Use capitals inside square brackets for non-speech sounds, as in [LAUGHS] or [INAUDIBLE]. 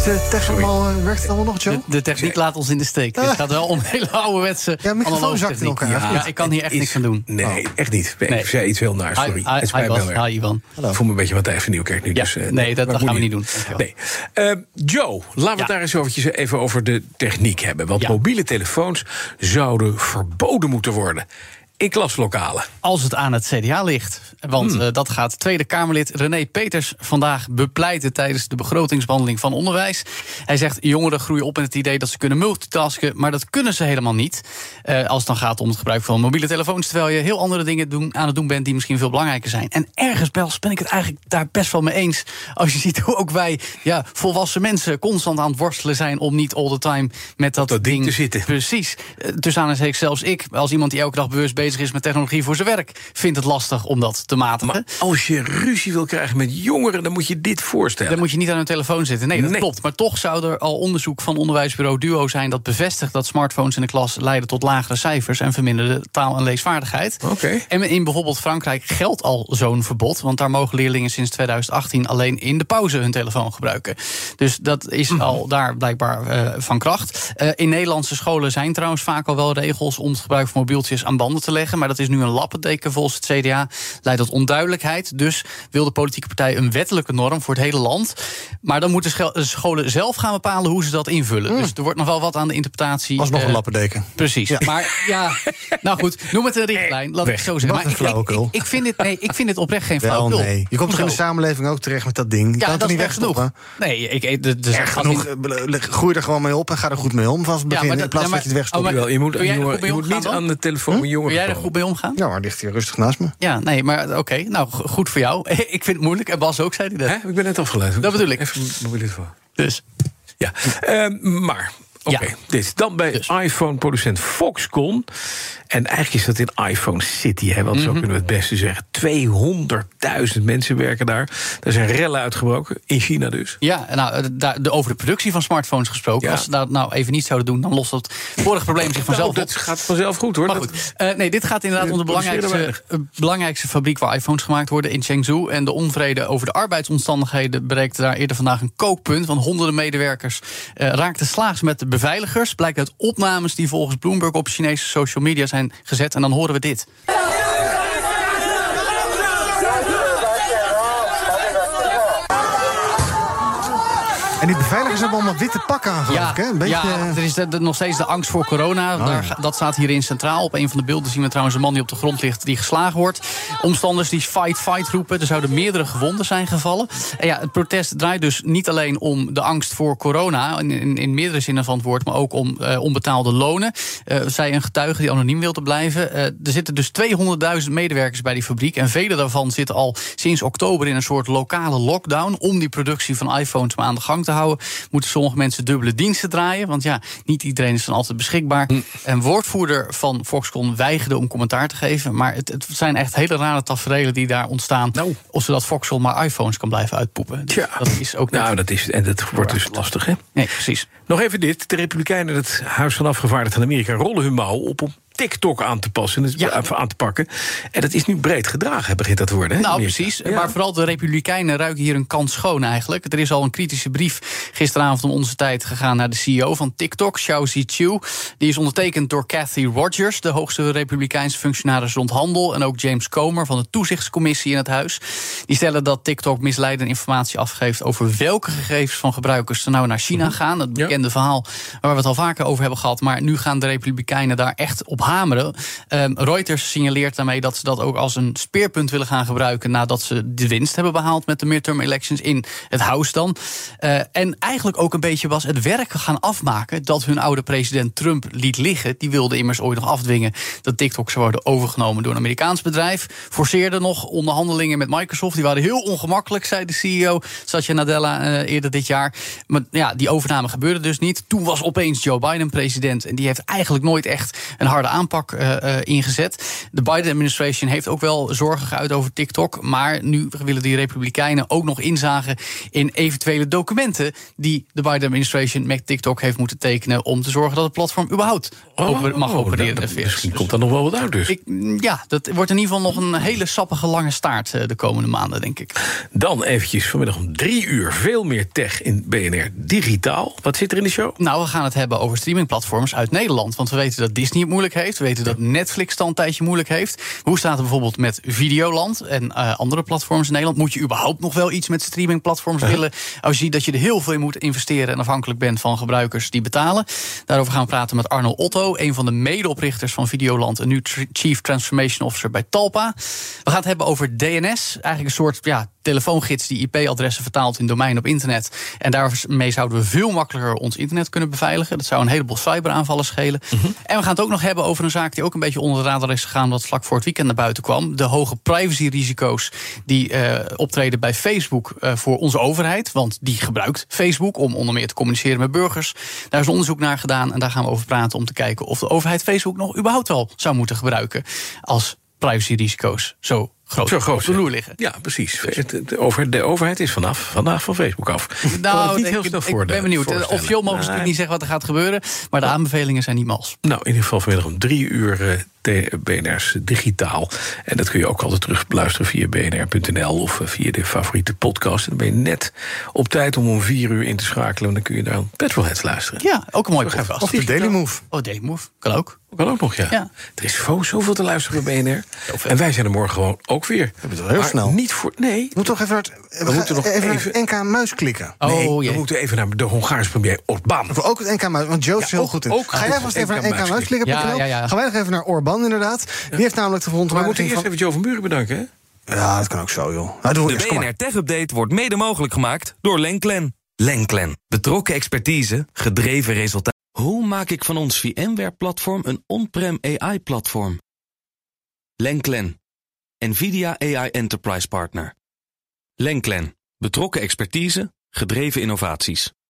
Is de tech allemaal, eh, werkt het allemaal nog, Joe? De, de techniek laat ons in de steek. Het gaat wel om [LAUGHS] hele ouderwetse Ja, microfoon zakt in elkaar. Ja, ik kan hier echt niks aan doen. Nee, echt niet. Ik Nee. zei iets heel naar, sorry. Hi, hi, het hi, spijt Bas. Ivan. Ik voel me een beetje wat even Nieuwkerk nu. Ja, dus, eh, nee, dat- gaan we niet doen. Nee. Eh, Joe, laten we het daar eens eventjes even over de techniek hebben. Want mobiele telefoons zouden verboden moeten worden. In klaslokalen. Als het aan het CDA ligt. Want Hmm. eh, dat gaat Tweede Kamerlid René Peters vandaag bepleiten tijdens de begrotingsbehandeling van onderwijs. Hij zegt: jongeren groeien op met het idee dat ze kunnen multitasken, maar dat kunnen ze helemaal niet. Eh, als het dan gaat om het gebruik van mobiele telefoons, terwijl je heel andere dingen doen, aan het doen bent die misschien veel belangrijker zijn. En ergens, Bels, ben ik het eigenlijk daar best wel mee eens. Als je ziet hoe ook wij, ja, volwassen mensen, constant aan het worstelen zijn om niet all the time met dat, Dat ding te zitten. Precies. Eh, Tussen aanhalingstekens zelfs ik, als iemand die elke dag bewust bezig is met technologie voor zijn werk, vindt het lastig om dat te matigen. Maar als je ruzie wil krijgen met jongeren, dan moet je dit voorstellen. Dan moet je niet aan hun telefoon zitten. Nee, dat Nee. klopt. Maar toch zou er al onderzoek van onderwijsbureau Duo zijn dat bevestigt dat smartphones in de klas leiden tot lagere cijfers en verminderde taal- en leesvaardigheid. Oké. En in bijvoorbeeld Frankrijk geldt al zo'n verbod, want daar mogen leerlingen sinds 2018 alleen in de pauze hun telefoon gebruiken. Dus dat is Mhm. al daar blijkbaar eh, van kracht. Eh, in Nederlandse scholen zijn trouwens vaak al wel regels om het gebruik van mobieltjes aan banden te leggen, maar dat is nu een lappendeken volgens het CDA. Leidt tot onduidelijkheid. Dus wil de politieke partij een wettelijke norm voor het hele land. Maar dan moeten scho- scholen zelf gaan bepalen hoe ze dat invullen. Dus er wordt nog wel wat aan de interpretatie. Was nog eh, een lappendeken. Precies. Maar ja, nou goed, noem het een richtlijn. Laat ik het zo zeggen. Wat Maar een ik, ik, flauwekul. ik, ik vind dit, nee, ik vind dit oprecht geen Wel, flauwekul. nee. Je komt toch in de samenleving ook terecht met dat ding? Je Ja, kan het dat is niet erg genoeg. wegstoppen? Nee, ik, de, de, genoeg. eh, Groei er gewoon mee op en ga er goed mee om. Van het begin, maar in dat- plaats ja, van dat je het wegstopt. oh, je moet, jongen, je moet niet aan de telefoon jij er goed mee omgaan? Ja, maar ligt hier rustig naast me. Ja, nee, maar oké. nou, go- goed voor jou. [LAUGHS] ik vind het moeilijk. En Bas ook, zei hij dat. Hè? Ik ben net afgeleid. Dat bedoel ik. Even mobiele telefoon. Dus. Ja, Ehm, maar. Oké, Ja. dit. Dan bij Dus. iPhone-producent Foxconn. En eigenlijk is dat in iPhone City, hè, want Mhm. zo kunnen we het beste zeggen. 200.000 mensen werken daar. Er zijn rellen uitgebroken, in China dus. Ja, nou, eh, daar, de, over de productie van smartphones gesproken. Ja. Als ze dat nou even niet zouden doen, dan lost dat vorige probleem zich vanzelf Nou, op. dat gaat vanzelf goed hoor. Maar goed, eh, nee, dit gaat inderdaad om de belangrijkste, eh, belangrijkste fabriek waar iPhones gemaakt worden in Chengdu. En de onvrede over de arbeidsomstandigheden bereikte daar eerder vandaag een kookpunt. Want honderden medewerkers eh, raakten slaags met de beveiligers. Blijkt uit opnames die volgens Bloomberg op Chinese social media zijn gezet. En dan horen we dit. En die beveiligers hebben allemaal witte pakken aan, geloof ik. Hè? Een beetje, ja, er is de- de- nog steeds de angst voor corona. Daar, ga- dat staat hierin centraal. Op een van de beelden zien we trouwens een man die op de grond ligt... die geslagen wordt. Omstanders die fight, fight roepen. Er zouden meerdere gewonden zijn gevallen. En ja, het protest draait dus niet alleen om de angst voor corona... in, in, in meerdere zinnen van het woord... maar ook om eh, onbetaalde lonen. Eh zij een getuige die anoniem wilde blijven. Eh, er zitten dus 200.000 medewerkers bij die fabriek... en vele daarvan zitten al sinds oktober in een soort lokale lockdown... om die productie van iPhones maar aan de gang te houden... moeten sommige mensen dubbele diensten draaien. Want ja, niet iedereen is dan altijd beschikbaar. Een woordvoerder van Foxconn weigerde om commentaar te geven. Maar het, het zijn echt hele rare tafereelen die daar ontstaan... Nou. of zodat Foxconn maar iPhones kan blijven uitpoepen. Dus Tja. dat is ook. Nou, dat is, en dat wordt dus lastig, hè? Nee, precies. Nog even dit. De Republikeinen in het Huis van Afgevaardigden in Amerika rollen hun mouw op om TikTok aan te passen, dus Ja. aan te pakken. En dat is nu breed gedragen, begint dat te worden. Hè, Nou, Amerika. precies. Ja. Maar vooral de Republikeinen ruiken hier een kans schoon eigenlijk. Er is al een kritische brief gisteravond om onze tijd gegaan naar de CEO van TikTok, Xiao Zichu. Die is ondertekend door Kathy Rogers, de hoogste Republikeinse functionaris rond handel. En ook James Comer van de Toezichtscommissie in het huis. Die stellen dat TikTok misleidende informatie afgeeft over welke gegevens van gebruikers er nou naar China gaan. Het Ja. bekende verhaal waar we het al vaker over hebben gehad. Maar nu gaan de Republikeinen daar echt op Ehm, Reuters signaleert daarmee dat ze dat ook als een speerpunt willen gaan gebruiken. nadat ze de winst hebben behaald met de midterm elections in het Huis dan. Eh, en eigenlijk ook een beetje was het werk gaan afmaken. dat hun oude president Trump liet liggen. Die wilde immers ooit nog afdwingen dat TikTok zou worden overgenomen door een Amerikaans bedrijf. Forceerde nog onderhandelingen met Microsoft. Die waren heel ongemakkelijk, zei de CEO Satya Nadella eh, eerder dit jaar. Maar ja, die overname gebeurde dus niet. Toen was opeens Joe Biden president. En die heeft eigenlijk nooit echt een harde aanpak aanpak uh, ingezet. De Biden-administration heeft ook wel zorgen geuit over TikTok. Maar nu willen die Republikeinen ook nog inzagen in eventuele documenten die de Biden-administration met TikTok heeft moeten tekenen. om te zorgen dat het platform überhaupt oh, mag opereren. Dat, misschien komt er nog wel wat uit, dus. Ik, ja, dat wordt in ieder geval nog een hele sappige lange staart de komende maanden, denk ik. Dan eventjes vanmiddag om drie uur veel meer tech in BNR Digitaal. Wat zit er in de show? Nou, we gaan het hebben over streamingplatforms uit Nederland. Want we weten dat Disney het moeilijk heeft. We weten dat Netflix al een tijdje moeilijk heeft. Hoe staat het bijvoorbeeld met Videoland en uh, andere platforms in Nederland? Moet je überhaupt nog wel iets met streamingplatforms willen? Als je ziet dat je er heel veel in moet investeren... en afhankelijk bent van gebruikers die betalen. Daarover gaan we praten met Arno Otto... een van de medeoprichters van Videoland... en nu Chief Transformation Officer bij Talpa. We gaan het hebben over DNS. Eigenlijk een soort ja, telefoongids die IP-adressen vertaalt in domein op internet. En daarmee zouden we veel makkelijker ons internet kunnen beveiligen. Dat zou een heleboel cyberaanvallen schelen. Mhm. En we gaan het ook nog hebben over een zaak die ook een beetje onder de radar is gegaan, wat vlak voor het weekend naar buiten kwam. De hoge privacyrisico's die uh, optreden bij Facebook uh, voor onze overheid. Want die gebruikt Facebook om onder meer te communiceren met burgers. Daar is onderzoek naar gedaan en daar gaan we over praten om te kijken of de overheid Facebook nog überhaupt wel zou moeten gebruiken als privacyrisico's zo groot, Zo groot op de loer liggen. Ja, precies. De, over, de overheid is vanaf vandaag van Facebook af. Nou, niet heel snel ik, ik ben benieuwd. Officieel mogen ze natuurlijk niet zeggen wat er gaat gebeuren. Maar de aanbevelingen zijn niet mals. Nou, in ieder geval vanmiddag om drie uur eh, BNR's digitaal. En dat kun je ook altijd terug beluisteren via bnr.nl of eh, via de favoriete podcast. En dan ben je net op tijd om om vier uur in te schakelen. En dan kun je naar Petrolheads luisteren. Ja, ook een mooi podcast. Of de Daily Move. Oh, Daily Move. Kan ook. Kan ook nog, ja. ja. Er is zoveel te luisteren bij BNR. [LAUGHS] En wij zijn er morgen gewoon ook weer. We hebben het heel snel. Niet voor. Nee. We moeten toch even naar we, moeten nog even, even NK Muis klikken. Oh, nee, we moeten even naar de Hongaarse premier Orbán. Ook het NK Muis, want Joost is heel goed in. Ook Ga jij vast even naar NK Muis klikken? Ja, ja, ja. Gaan wij nog even naar Orbán, inderdaad. Die heeft namelijk de verontwaardiging... Maar we moeten eerst even Joe van Buren bedanken, hè? Ja, dat kan ook zo, joh. Nou, de BNR Tech Update wordt mede mogelijk gemaakt door Lenklen. Lenklen. Betrokken expertise, gedreven resultaten. Hoe maak ik van ons VMware-platform een on-prem AI-platform? Lenklen. NVIDIA AI Enterprise Partner. Lenklen. Betrokken expertise, gedreven innovaties.